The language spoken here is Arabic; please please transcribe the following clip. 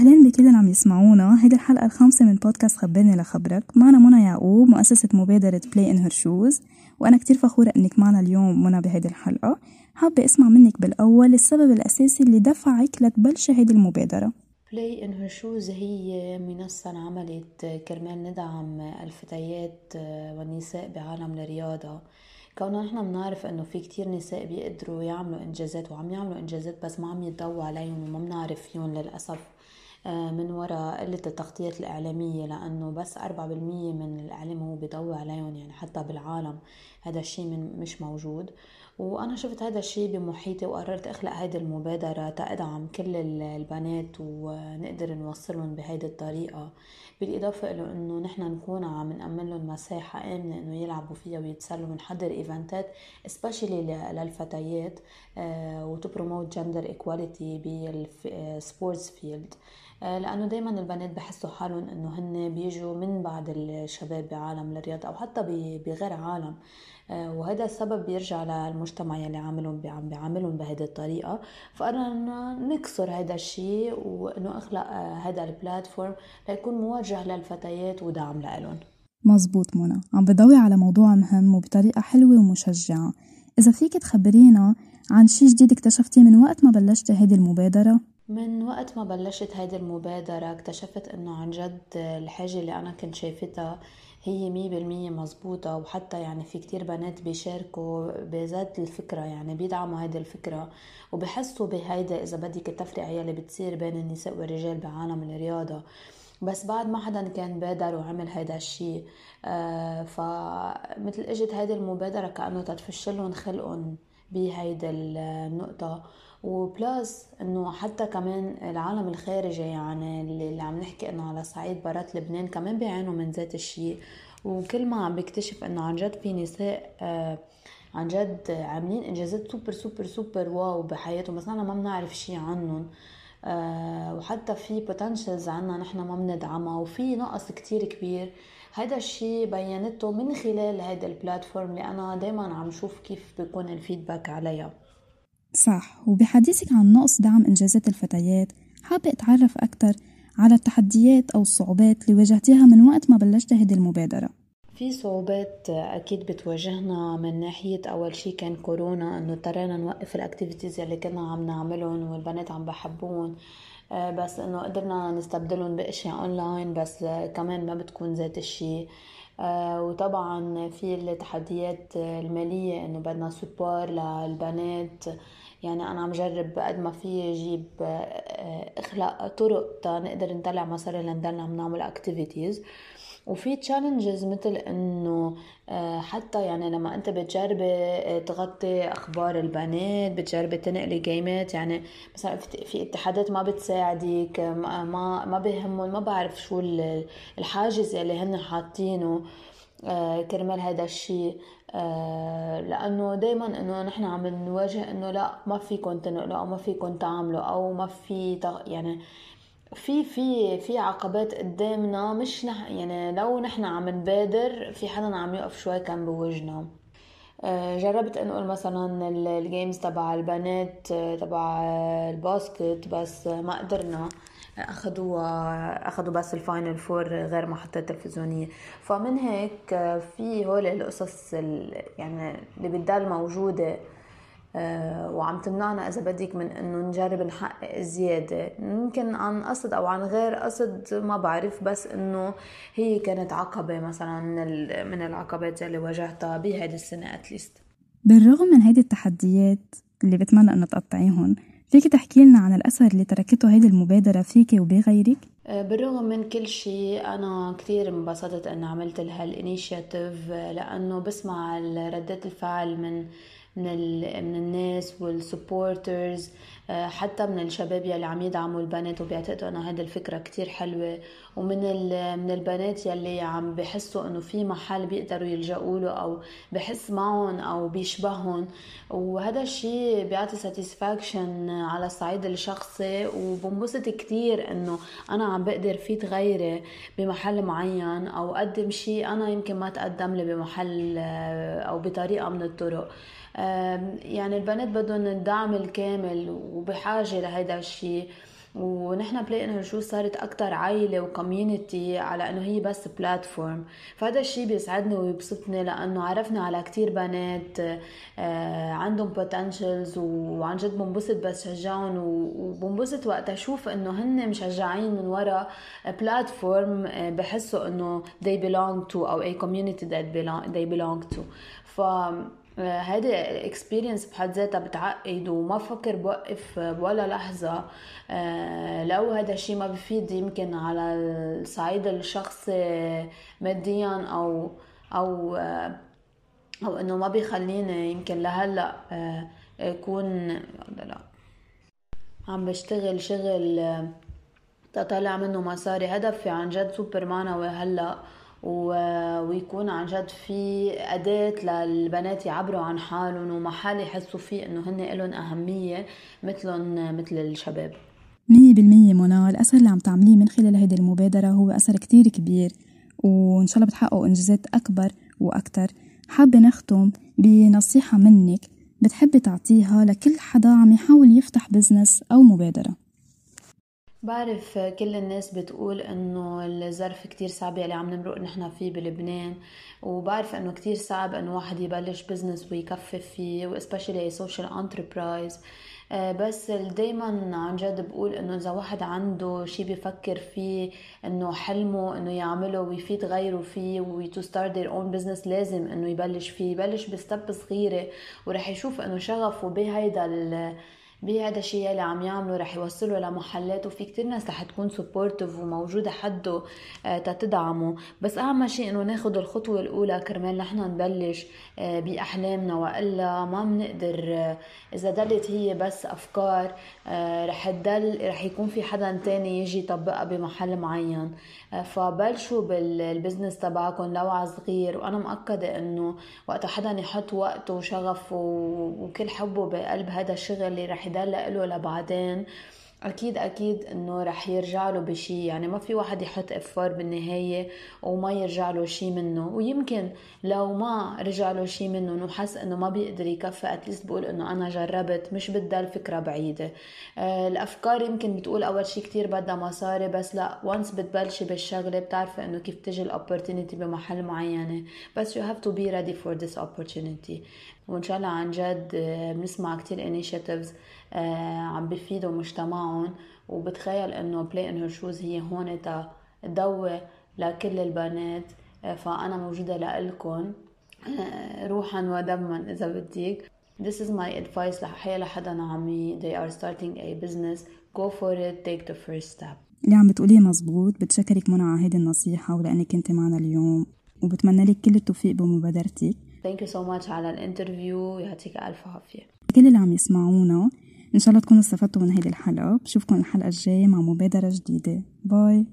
أهلين بكل اللي عم يسمعونا. هيدي الحلقة الخامسة من بودكاست خبرني لخبرك. معنا منى يعقوب مؤسسة مبادرة Play in her shoes وأنا كتير فخورة إنك معنا اليوم منى بهيدي الحلقة. حابة أسمع منك بالأول السبب الأساسي اللي دفعك لتبلشي هيدي المبادرة. Play in her shoes هي منصة انعملت كرمال ندعم الفتيات والنساء بعالم الرياضة. كوننا نحن بنعرف إنه في كتير نساء بيقدروا يعملوا إنجازات وعم يعملوا إنجازات بس ما عم يتضوى عليهم وما بنعرف فيهم للأسف. من وراء قلة التغطية الإعلامية لأنه بس أربعة بالمية من الإعلام هو بيضوي عليهم يعني حتى بالعالم هذا الشيء مش موجود. وأنا شفت هذا الشيء بمحيطي وقررت أخلق هيدي المبادرة تأدعم كل البنات ونقدر نوصلهم بهيدي الطريقة بالإضافة إلى إنه نحن نكون عم نأمن لهم مساحة آمنة إنه يلعبوا فيها ويتسلوا بنحضر إيفنتات سبيشلي للفتيات و to promote gender equality بال sports field لأنه دائما البنات بحسوا حالهم إنه هن بيجوا من بعد الشباب بعالم الرياضة أو حتى بغير عالم. وهذا السبب بيرجع للمجتمع يلي عاملهم عم بيعاملهم بهذه الطريقة. فقررنا نكسر هذا الشيء وإنه أخلق آه، هذا ال platform ليكون موجه للفتيات ودعم لهم مزبوط منى. عم بضوي على موضوع مهم وبطريقة حلوة ومشجعة. إذا فيك تخبرينا عن شي جديد اكتشفتيه من وقت ما بلشتي هيدي المبادرة؟ من وقت ما بلشت هيدي المبادرة اكتشفت إنه عن جد الحاجة اللي أنا كنت شايفتها هي مية بالمية مزبوطة وحتى يعني في كتير بنات بيشاركوا بذات الفكرة يعني بيدعموا هيدي الفكرة وبحسوا بهيدا إذا بدك التفرقة يلي بتصير بين النساء والرجال بعالم الرياضة. بس بعد ما حدا كان بادر وعمل هيدا الشيء آه فمثل إجت هيدي المبادرة كأنه تتفشلهم خلقهم. بهيدي النقطة. و plus إنه حتى كمان العالم الخارجي يعني اللي عم نحكي إنه على صعيد برات لبنان كمان بيعانوا من ذات الشيء. وكل ما عم بكتشف إنه عن جد في نساء آه عن جد عاملين إنجازات super super super wow بحياتهم بس نحن ما بنعرف شيء عنهم. آه وحتى في potentials عنا نحن ما بندعمها. وفي نقص كتير كبير هذا الشيء بينته من خلال هذا ال platform اللي أنا دائما عم شوف كيف بيكون ال feedback عليها. صح وبحديثك عن نقص دعم إنجازات الفتيات حابة أتعرف أكثر على التحديات أو الصعوبات اللي واجهتيها من وقت ما بلشت هذه المبادرة؟ في صعوبات أكيد بتواجهنا من ناحية أول شي كان كورونا إنه اضطرينا نوقف ال activities اللي كنا عم نعملهم والبنات عم بحبون. بس إنه قدرنا نستبدلهم بأشياء أونلاين بس كمان ما بتكون ذات الشي. آه، وطبعا في التحديات المالية إنه بدنا support للبنات. يعني أنا عم جرب قد ما في أجيب آه، اخلق طرق تا نقدر نطلع مصاري لنضلنا عم نعمل activities وفي challenges مثل إنه آه، حتى يعني لما أنت بتجربي آه، تغطي أخبار البنات بتجربي تنقلي game ات يعني مثلا في اتحادات ما بتساعدك ما ما بيهمهم ما بعرف شو الحاجز يلي هن حاطينه كرمال هذا الشيء. آه، لأنه دائما إنه نحن عم نواجه إنه لا ما فيكم تنقلوا أو ما فيكم تعملوا أو ما في يعني في في في عقبات قدامنا مش نح يعني لو نحن عم نبادر في حدا عم يقف شوي كان بوجهنا. آه، جربت انقل مثلا ال games تبع البنات آه، تبع ال basket بس ما قدرنا اخذوا اخذوا بس ال final four غير محطات تلفزيونية. فمن هيك في هول القصص يعني اللي بتضل موجودة. آه، وعم تمنعنا إذا بدك من إنه نجرب نحقق زيادة يمكن عن قصد أو عن غير قصد ما بعرف بس إنه هي كانت عقبة مثلا من من العقبات اللي واجهتها بهيدي السنة at least بالرغم من هيدي التحديات اللي بتمنى إنه تقطعيهم فيك تحكي لنا عن الأثر اللي تركته هيدي المبادرة فيك وبغيرك؟ أه، بالرغم من كل شيء أنا كثير انبسطت أن عملت لها ال initiative لأنه بسمع ردات الفعل من من من الناس وال supporters آه، حتى من الشباب يلي عم يدعموا البنات وبيعتقدوا إنه هذه الفكرة كتير حلوة. ومن من البنات يلي عم بحسوا إنه في محل بيقدروا يلجأوا له أو بحس معهم أو بيشبههم. وهذا الشيء بيعطي satisfaction على الصعيد الشخصي. وبنبسط كتير إنه أنا عم بقدر فيد غيري بمحل معين أو أقدم شيء أنا يمكن ما تقدم لي بمحل آه، أو بطريقة من الطرق. يعني البنات بدهم الدعم الكامل وبحاجة لهيدا الشيء ونحن Play in her shoes صارت أكثر عائله و community على إنه هي بس platform فهذا الشيء بيسعدني ويبسطني لأنه عرفنا على كتير بنات آه، عندهم potentials وعن جد بنبسط بس شجعهم وبنبسط وقت أشوف إنه هن مشجعين من وراء platform آه، بحسوا إنه they belong to أو a community that they belong to. ف هيدي ال experience بحد ذاتها بتعقد وما بفكر بوقف ولا لحظة. آه، لو هذا الشيء ما بفيد يمكن على الصعيد الشخصي ماديا أو أو آه، أو إنه ما بيخليني يمكن لهلأ آه، أكون لا عم بشتغل شغل تطلع منه مصاري. هدفي عن جد سوبر مانوي هلا ويكون عن جد في أداة للبنات يعبروا عن حالهم ومحل يحسوا فيه إنه هن لهم أهمية مثلهم مثل الشباب. مية بالمية منى الأثر اللي عم تعمليه من خلال هيدي المبادرة هو أثر كتير كبير وإن شاء الله بتحققوا إنجازات أكبر وأكتر. حابة نختم بنصيحة منك. بتحبي تعطيها لكل حدا عم يحاول يفتح بزنس أو مبادرة؟ بعرف كل الناس بتقول إنه الظرف كتير صعب اللي عم نمرق نحن فيه بلبنان وبعرف إنه كتير صعب إنه واحد يبلش بزنس ويكفف فيه و especially social enterprise بس دايما عن جد بقول إنه إذا واحد عنده شيء بيفكر فيه إنه حلمه إنه يعمله ويفيد غيره فيه و to start their own business لازم إنه يبلش فيه يبلش ب step صغيرة ورح يشوف إنه شغفه بهيدا بهذا الشيء اللي عم يعمله رح يوصله لمحلات وفي كتير ناس رح تكون supportive وموجودة حده آه، تتدعمه بس أهم شيء إنه ناخد الخطوة الأولى كرمال نحن نبلش آه، بأحلامنا. وإلا ما بنقدر آه، إذا ضلت هي بس أفكار رح تضل رح يكون في حدا تاني يجي يطبقها بمحل معين. فبلشوا بالبزنس تبعكم لو على صغير. وأنا مأكدة إنه وقت حدا يحط وقته وشغفه وكل حبه بقلب هذا الشغل اللي رح يضل له لبعدين أكيد أكيد إنه رح يرجع له بشي. يعني ما في واحد يحط افار بالنهاية وما يرجع له شي منه. ويمكن لو ما رجع له شي منه وحس إنه ما بيقدر يكفي at least بقول إنه أنا جربت مش بدها الفكرة بعيدة. آه الأفكار يمكن بتقول أول شي كتير بدها مصاري بس لا once بتبلشي بالشغلة بتعرفي إنه كيف تجي ال opportunity بمحل معينة. بس you have to be ready for this opportunity. وإن شاء الله عن جد آه، بنسمع كتير initiatives آه، عم بفيدوا مجتمعهم. وبتخيل إنه Play in her shoes هي هون ضوء لكل البنات. آه، فأنا موجودة لإلكم روحا ودما إذا بدك. This is my advice لحيا لحدا عم they are starting a business. Go for it. Take the first step. اللي عم بتقوليه مزبوط. بتشكرك منى على هيدي النصيحة ولأنك كنت معنا اليوم. وبتمنى لك كل التوفيق بمبادرتك. thank you so much على ال interview. يعطيك ألف عافية. كل اللي عم يسمعونا إن شاء الله تكونوا استفدتوا من هيدي الحلقة. بشوفكم الحلقة الجاية مع مبادرة جديدة. باي